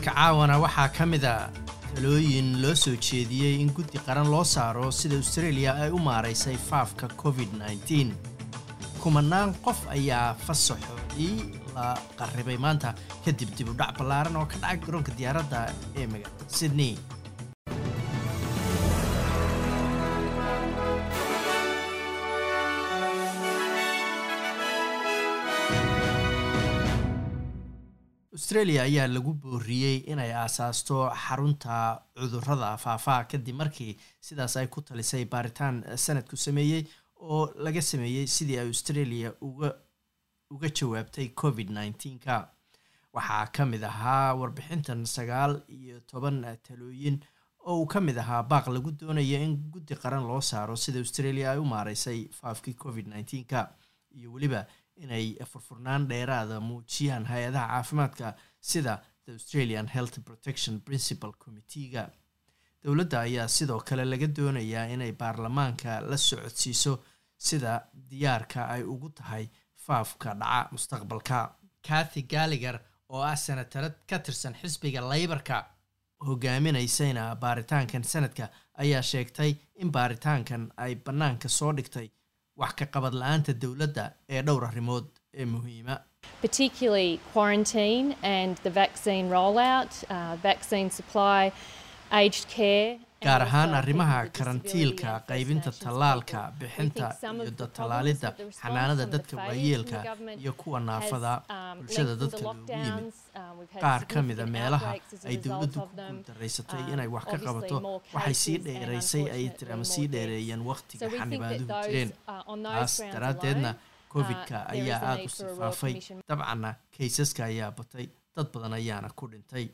wararka caawana waxaa ka mid a talooyin loo soo jeediyey in guddi qaran loo saaro sida australia ay u maaraysay faafka covid -19 kumanaan qof ayaa fasaxoodii la qarribay maanta kadib dib u dhac ballaaran oo ka dhacay garoonka diyaaradda ee magaalada sydney australia ayaa lagu booriyey inay aasaasto xarunta cudurrada faafaa kadib markii sidaas ay ku talisay baaritaan sanadku sameeyey oo laga sameeyey sidii ay australia uga uga jawaabtay covid -19ka waxaa ka mid ahaa warbixintan sagaal iyo toban talooyin oo uu ka mid ahaa baaq lagu doonaya in guddi qaran loo saaro sida australia ay u maaraysay faafkii covid -19ka iyo weliba inay furfurnaan dheeraada muujiyaan hay'adaha caafimaadka sida the australian health protection principal committeega. Dowladda ayaa sidoo kale laga doonayaa inay baarlamaanka la socodsiiso sida diyaarka ay ugu tahay faafka dhaca mustaqbalka. Kathy galliger oo ah senatarad ka tirsan xisbiga laybarka hogaaminaysayna baaritaankan sanadka ayaa sheegtay in baaritaankan ay bannaanka soo dhigtay wax ka qabad la'aanta dowladda ee dhowr arrimood ee muhiima particularly quarantine and the vaccine rollout, uh, vaccine supply, aged care. Gaar ahaan arrimaha karantiilka qaybinta tallaalka bixinta iyo datallaalidda xanaanada dadka waayeelka iyo kuwa naafada bulshada dadka loogu yimid. Qaar ka mida meelaha ay dowladdu ku guuldaraysatay inay wax ka qabato waxay sii dheeraysay ay tiri ama sii dheereeyeen wakhtiga xanibaaduhu jireen. taas daraaddeedna covid-ka ayaa aada u sii faafay dabcanna kaysaska ayaa batay. Dad badan ayaana ku dhintay.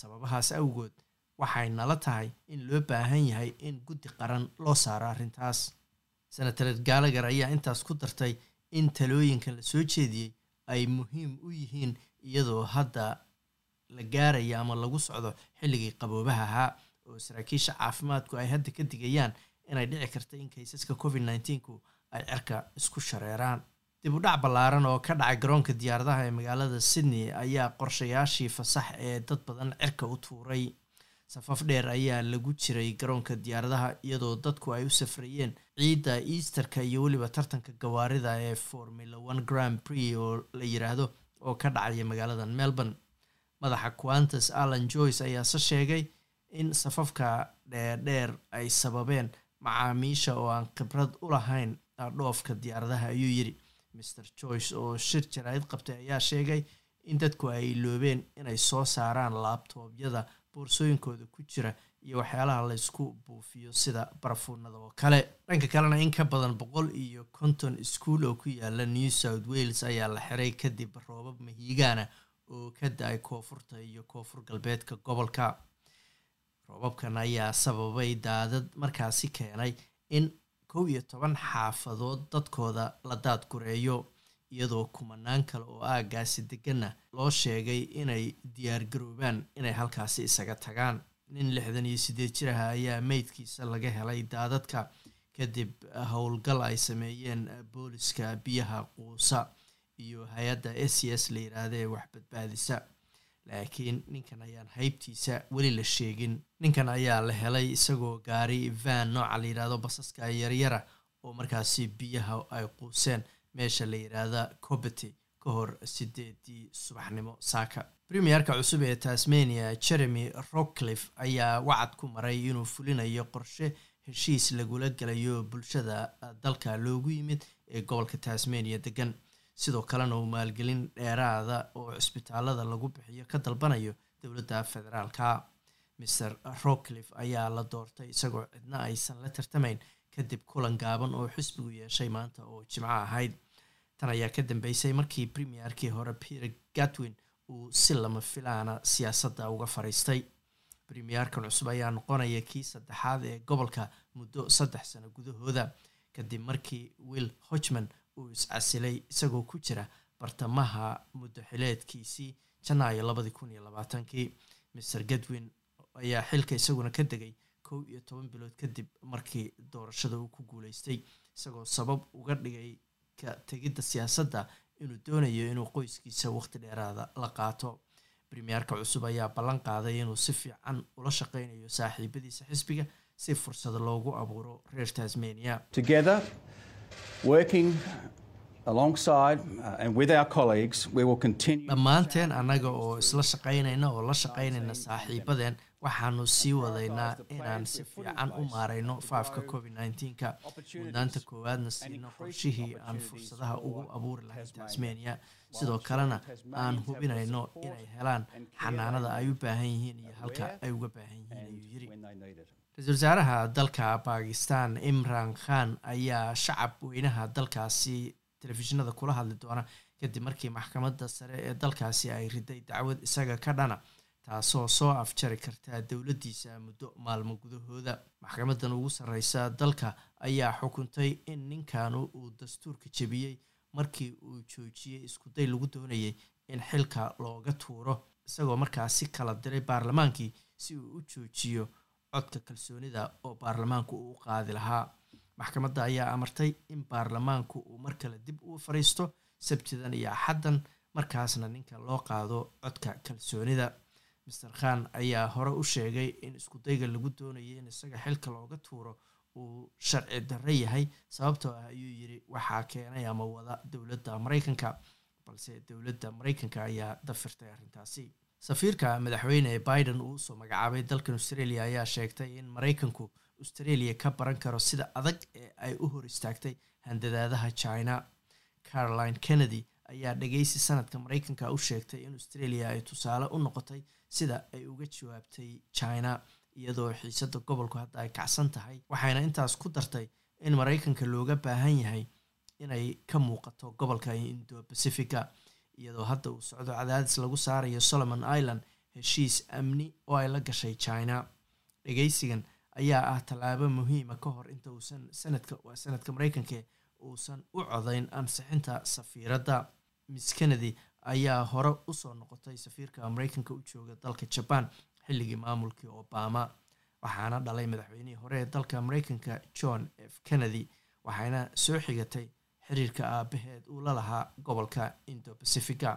Sababahaas awgood waxay nala tahay in loo baahan yahay in guddi qaran loo saaro arrintaas. Senatared galagar ayaa intaas ku dartay in talooyinkan la soo jeediyey ay muhiim u yihiin iyadoo hadda la gaaraya ama lagu socdo xilligii qaboobaha ahaa oo saraakiisha caafimaadku ay hadda ka digayaan inay dhici karta in kaysaska covid -19ku ay cirka isku shareeraan. Dib u dhac ballaaran oo ka dhacay garoonka diyaaradaha ee magaalada sydney ayaa qorshayaashii fasax ee dad badan cirka u tuuray safaf dheer ayaa lagu jiray garoonka diyaaradaha iyadoo dadku ay u safrayeen ciidda easterka iyo weliba tartanka gawaarida ee formula one grand prix oo la yiraahdo oo ka dhacaya magaalada melbourne. Madaxa quantas allan joyce ayaase sheegay in safafka dheerdheer ay sababeen macaamiisha oo aan khibrad u lahayn dhoofka diyaaradaha ayuu yidhi. mr joyce oo shir jaraa'id qabtay ayaa sheegay in dadku ay iloobeen inay soo saaraan laabtoobyada boorsooyinkooda ku jira iyo waxyaalaha laysku buufiyo sida barafuunada oo kale. Dhanka kalena in ka badan boqol iyo konton iskuol oo ku yaalla new south wales ayaa la xiray kadib roobab mahiigaana oo ka da'ay koonfurta iyo koonfur galbeedka gobolka. Roobabkan ayaa sababay daadad markaasi keenay in kow iyo toban xaafadood dadkooda la daadgureeyo iyadoo kumanaan kale oo aagaasi deganna loo sheegay inay diyaargaroobaan inay halkaasi isaga tagaan. Nin lixdan iyo siddeed jir ah ayaa meydkiisa laga helay daadadka kadib howlgal ay sameeyeen booliska biyaha quusa iyo hay'adda s c s la yiraahda wax badbaadisa laakiin ninkan ayaan haybtiisa weli la sheegin. Ninkan ayaa la helay isagoo gaari van nooca la yidhaahdo basaska yaryara oo markaasi biyaha ay quuseen meesha la yidhaahda cobety ka hor sideedii subaxnimo saaka. Premierka cusub ee tasmania jeremy rockcliffe ayaa wacad ku maray inuu fulinayo qorshe heshiis lagula galayo bulshada dalka loogu yimid ee gobolka tasmania degan sidoo kalena uu maalgelin dheeraada oo cisbitaalada lagu bixiyo ka dalbanayo dowladda federaalka. Mr rockcliffe ayaa la doortay isagoo cidna aysan la tartamayn kadib kulan gaaban oo xisbigu yeeshay maanta oo jimco ahayd tan ayaa ka dambeysay markii premierkii hore peter gatwin uu si lama filaana siyaasadda uga fariistay premierkan cusub ayaa noqonaya kii saddexaad ee gobolka muddo saddex sano gudahooda kadib markii will hodgman uu iscasilay isagoo ku jira bartamaha muddo xileedkiisii janaayo labadii kun iyo labaatankii mr gadwin ayaa xilka isaguna ka degay kow iyo toban bilood kadib markii doorashada uu ku guuleystay isagoo sabab uga dhigay ka tegidda siyaasadda inuu doonayo inuu qoyskiisa waqti dheeraada la qaato. Premierka cusub ayaa ballan qaaday inuu si fiican ula shaqeynayo saaxiibadiisa xisbiga si fursad loogu abuuro reer tasmania dhammaanteen annaga oo isla shaqaynayna oo la shaqaynayna saaxiibadeen waxaanu sii wadaynaa inaan si fiican u maarayno faafka covid nneteen-ka mudnaanta koowaadna siino qorshihii aan fursadaha ugu abuuri lahayn tasmania. Sidoo kalena aan hubinayno inay helaan xanaanada ay u baahan yihiin iyo halka ay uga baahan yihiin ayuu yiri ra'iisul wasaaraha dalka bakistan imran khan ayaa shacab weynaha dalkaasi telefishinada kula hadli doona kadib markii maxkamadda sare ee dalkaasi ay riday dacwad isaga ka dhana taasoo soo afjari karta dowladdiisa muddo maalmo gudahooda. Maxkamadan ugu sarreysa dalka ayaa xukuntay in ninkanu uu dastuurka jebiyey markii uu joojiyey iskuday lagu doonayay in xilka looga tuuro isagoo markaasi kala diray baarlamaankii si uu u joojiyo codka kalsoonida oo baarlamaanku uu u qaadi lahaa maxkamadda ayaa amartay in baarlamaanku uu mar kale dib u fadhiisto sabtidan iyo axaddan markaasna ninka loo qaado codka kalsoonida. Master khan ayaa hore u sheegay in iskudayga lagu doonayay in isaga xilka looga tuuro uu sharci darro yahay sababtoo ah ayuu yiri waxaa keenay ama wada dowladda maraykanka. Balse dowladda maraykanka ayaa dafirtay arrintaasi. Safiirka madaxweyne biden uu u soo magacaabay dalkan australia ayaa sheegtay in maraykanku australia ka baran karo sida adag ee ay u hor istaagtay handadaadaha china. Caroline kennedy ayaa dhageysi sanadka maraykanka u sheegtay in australia ay tusaale u noqotay sida ay uga jawaabtay china iyadoo xiisada gobolku hadda ay kacsan tahay waxayna intaas ku dartay in maraykanka looga baahan yahay inay ka muuqato gobolka indo pacifica iyadoo hadda uu socdo cadaadis lagu saarayo solomon island heshiis amni oo ay la gashay china. Dhageysigan ayaa ah tallaabo muhiima ka hor inta uusan sanadka waa sanadka maraykanka uusan u codayn ansixinta safiiradda. Miss kennedy ayaa hore u soo noqotay safiirka maraykanka u jooga dalka jaban xilligii maamulkii obama waxaana dhalay madaxweynihii hore ee dalka maraykanka john f. Kennedy waxayna soo xigatay xiriirka aabaheed uu la lahaa gobolka indo pacifica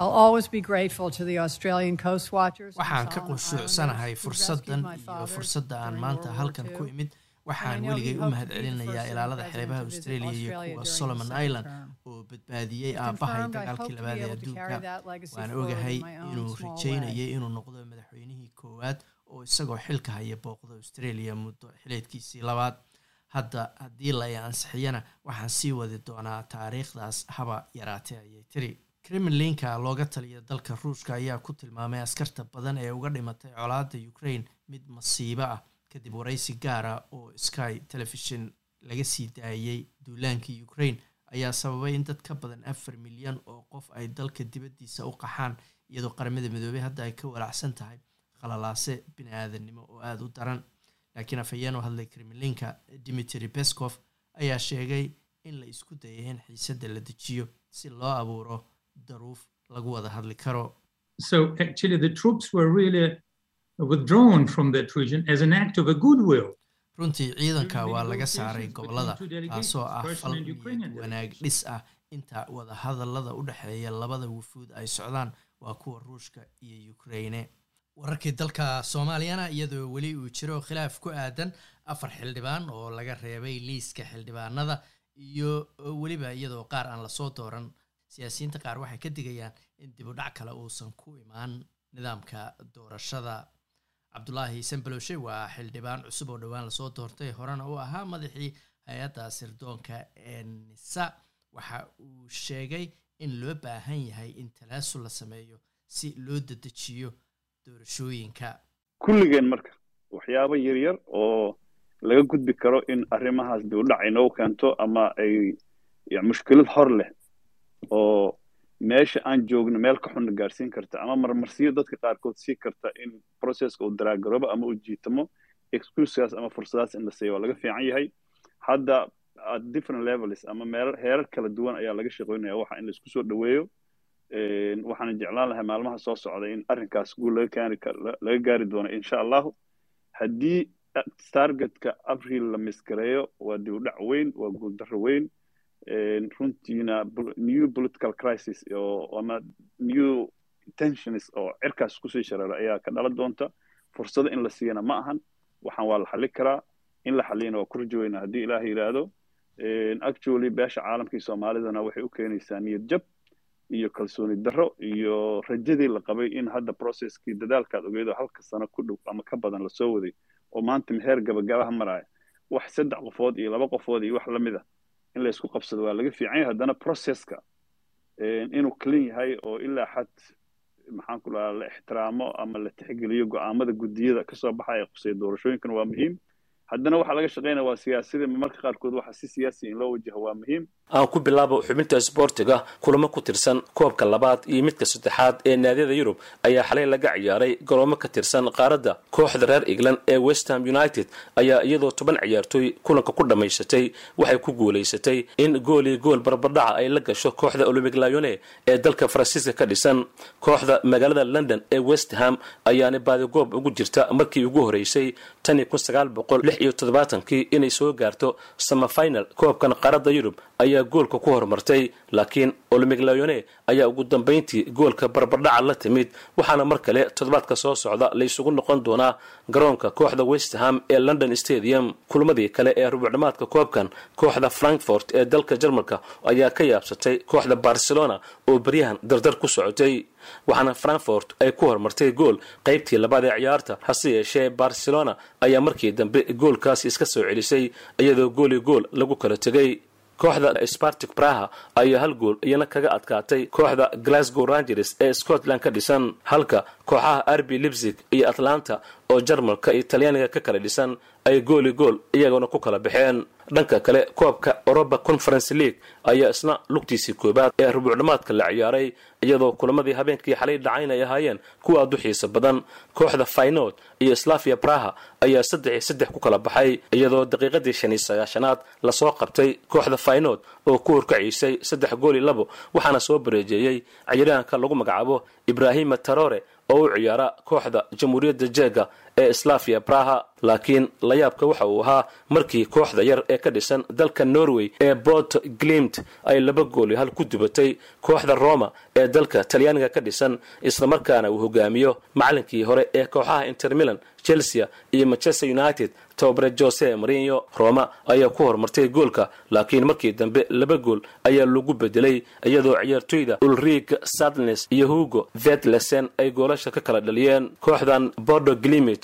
I'll always be grateful to the Australian Coast Watchers. waxaan ka qunshuucsanahay fursaddan iyo fursadda aan maanta halkan ku imid. Waxaan weligay u mahadcelinayaa ilaalada xeebaha australia iyo kuwa solomon island oo badbaadiyey aabbahay dagaalkii labaad ee adduunka. waan ogahay inuu rajeynayay inuu noqdo madaxweynihii koowaad oo isagoo xilka haya booqda australia muddo xileedkiisii labaad. Hadda haddii la ansixiyana waxaan sii wadi doonaa taariikhdaas haba yaraatee ayay tiri kremlinka looga taliya dalka ruushka ayaa ku tilmaamay askarta badan ee uga dhimatay colaadda ukraine mid masiibo ah kadib waraysi gaara oo sky telefishon laga sii daayey duulaankii ukraine ayaa sababay in dad ka badan afar milyan oo qof ay dalka dibaddiisa u qaxaan iyadoo qaramada midoobey hadda ay ka walacsan tahay khalalaase bini aadannimo oo aada u daran. Laakiin afhayeen oo hadlay kremlinka dimitri beskov ayaa sheegay in la isku dayay in xiisadda la dejiyo si loo abuuro daruuf lagu wada hadli karo. So actually, the troops were really withdrawn from that region as an act of a goodwill. runtii ciidanka waa laga saaray gobollada taasoo ah fal niyad wanaag dhis ah. Inta wada hadallada u dhexeeya labada wufuud ay socdaan waa kuwa ruushka iyo ukraine. Wararkii dalka soomaaliyana iyadoo weli uu jiro khilaaf ku aadan afar xildhibaan oo laga reebay liiska xildhibaanada iyo weliba iyadoo qaar aan la soo dooran siyaasiyiinta qaar waxay ka digayaan in dib u kale uusan ku imaan nidaamka doorashada. Cabdulaahi sambaloshe waa xildhibaan cusub oo dhowaan la soo doortay horena uu ahaa madaxii hay'adda sirdoonka ee nisa waxa uu sheegay in loo baahan yahay in talaasul la sameeyo si loo dedejiyo doorashooyinka. Kulligeen marka waxyaabo yaryar oo laga gudbi karo in arrimahaas dib u dhac keento ama ay mushkilad hor leh oo meesha aan joogno meel ka xunna gaarsiin karta ama marmarsiyo dadka qaarkood sii karta in processka uu daraagaroobo ama uu jiitamo excusegaas ama fursadaas in la siiyo waa laga fiican yahay. Hadda at different levels ama meerar heerar kala duwan ayaa laga shaqoynaya waxa in la isku soo dhoweeyo waxaan jeclaan lahay maalmaha soo socda in arrinkaas guul laga gaari laga gaari doono insha allahu. Haddii targetka abril la misgareeyo waa dib u dhac weyn waa guuldarro weyn runtiina new political crisis oo ama new tensions oo cirkaas ku sii shareera ayaa ka dhalan doonta. Fursado in la siiyana ma ahan. Waxaan waa la xallin karaa. In la xalliyana waa ku rajoweyna haddii ilaah yidhaahdo actually beesha caalamkii soomaalidana waxay u keenaysaa niyad jab iyo kalsooni darro iyo rajadii la qabay in hadda processkii dadaalkaad ogeedo halka sano ku dhow ama ka badan la soo waday. Oo maanta meheer gabagabaha maraya wax saddex qofood iyo laba qofood iyo wax la mid ah in laysku qabsado waa laga fiican yahay haddana processka inuu clean yahay oo ilaa xad maxaan ku lahaa la ixtiraamo ama la tixgeliyo go'aamada guddiyada ka soo baxaya qusay doorashooyinkan waa muhiim haddana waxaa laga shaqeynaya waa siyaasadii marka qaarkood waxa si siyaasi in loo wajaho waa muhiim. Aan ku bilaabo xubinta isboortiga kulamo ku tirsan koobka labaad iyo midka saddexaad ee naadiyada yurub ayaa xalay laga ciyaaray garoomo ka tirsan qaaradda. Kooxda reer england ee westham united ayaa iyadoo toban ciyaartooy kulanka ku dhammaysatay waxay ku guulaysatay in gool iyo gool barbardhaca ay la gasho kooxda olomig layone ee dalka faransiiska ka dhisan. Kooxda magaalada london ee westham ayaana baadigoob ugu jirta markii ugu horeysay tan kun sagaal boqol lix iyo toddobaatankii inay soo gaarto samafinal koobkan qaaradda yurub ayaa goolka ku horumartay laakiin olomig layone ayaa ugu dambayntii goolka barbardhaca la timid waxaana mar kale toddobaadka soo socda laysugu noqon doonaa garoonka kooxda westham ee london stadium. Kulmadii kale ee rubucdhamaadka koobkan kooxda frankfort ee dalka jarmalka ayaa ka yaabsatay kooxda barcelona oo beryahan dardar ku socotay waxaana frankfort ay ku horumartay gool. Qaybtii labaad ee ciyaarta hase yeeshee barcelona ayaa markii dambe goolkaasi iska soo celisay iyadoo gooli gool lagu kala tegay. Kooxda spartic braha ayaa hal gool iyana kaga adkaatay. Kooxda glasgow rangers ee scotland ka dhisan halka kooxaha arby lipzig iyo atlanta oo jarmalka iyo talyaaniga ka kala dhisan ay gooli gool iyaguna ku kala baxeen dhanka kale koobka europa conference league ayaa isna lugtiisii koobaad ee rubuucdhamaadka la ciyaaray iyadoo kulamadii habeenkii xalay dhacayn ay ahaayeen kuwa aad u xiisa badan. Kooxda faynod iyo slavia braha ayaa saddex iyo saddex ku kala baxay iyadoo daqiiqadii shan iyo sagaashanaad la soo qabtay kooxda faynod oo ku horkaciisay saddex gool iyo labo waxaana soo bareejeeyey ciyaraanka lagu magacaabo ibrahima tarore oo u ciyaara kooxda jamhuuriyadda jeega ee slavia braha laakiin layaabka waxa uu ahaa markii kooxda yar ee ka dhisan dalka norway ee bot glimt ay laba gooli hal ku dubatay kooxda roma ee dalka talyaaniga ka dhisan islamarkaana uu hogaamiyo macalinkii hore ee kooxaha intermilan chelsea iyo manchester united. Tobabare jose marino roma ayaa ku horumartay goolka laakiin markii dambe laba gool ayaa lagu bedelay iyadoo ciyaartoyda ulrig sadnes iyo hugo vetlesen ay goolasha ka kala dhaliyeen. Kooxdan bordo glimit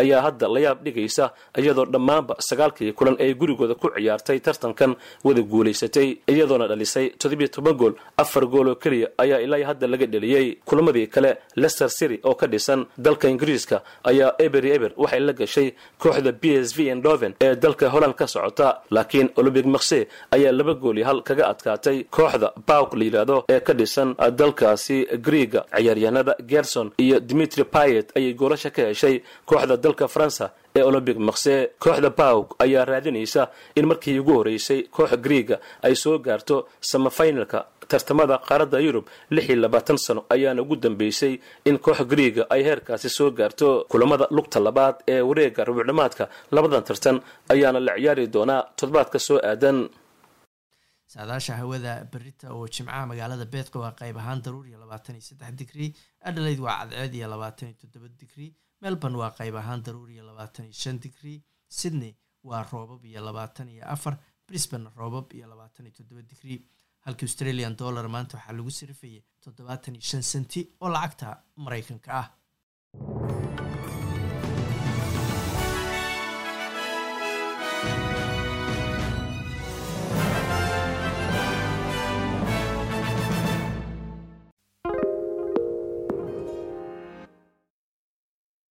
ayaa hadda layaab dhigaysa iyadoo dhammaanba sagaalkii kulan ay gurigooda ku ciyaartay tartankan wada guulaysatay iyadoona dhalisay toddobiyo toban gool afar gool oo keliya ayaa ilaa hadda laga dheliyey kulamadii kale lester city oo ka dhisan dalka ingiriiska ayaa eber eber waxay la gashay kooxda b s v endoven ee dalka holland ka socota laakiin olombic marse ayaa laba gool iyo hal kaga adkaatay kooxda bawk la yidhaahdo ee ka dhisan dalkaasi griega ciyaaryahanada gerson iyo dimitri payet ayay goolasha ka heshay kooxda dalka faransa ee olombic marse kooxda bawk ayaa raadinaysa in markii ugu horeysay kooxa griega ay soo gaarto samafinalka tartamada qaaradda yurub lix iyo labaatan sano ayaana ugu dambeysay in kooxa griega ay heerkaasi soo gaarto kulamada lugta labaad ee wareega rubucdhamaadka labadan tartan ayaana la ciyaari doonaa toddobaadka soo aadan. Saadaasha hawada berita oo jimcaha magaalada beedqa waa qayb ahaan daruur iyo labaatan iyo saddex digrii adhalayd waa cadceed iyo labaatan iyo toddoba digrii melbourne waa qayb ahaan daruur iyo labaatan iyo shan digrii sydney waa roobab iyo labaatan iyo afar brisbane roobab iyo labaatan iyo toddoba digrii halka australian dollar maanta waxaa lagu sirifayay toddobaatan iyo shan senti oo lacagta maraykanka ah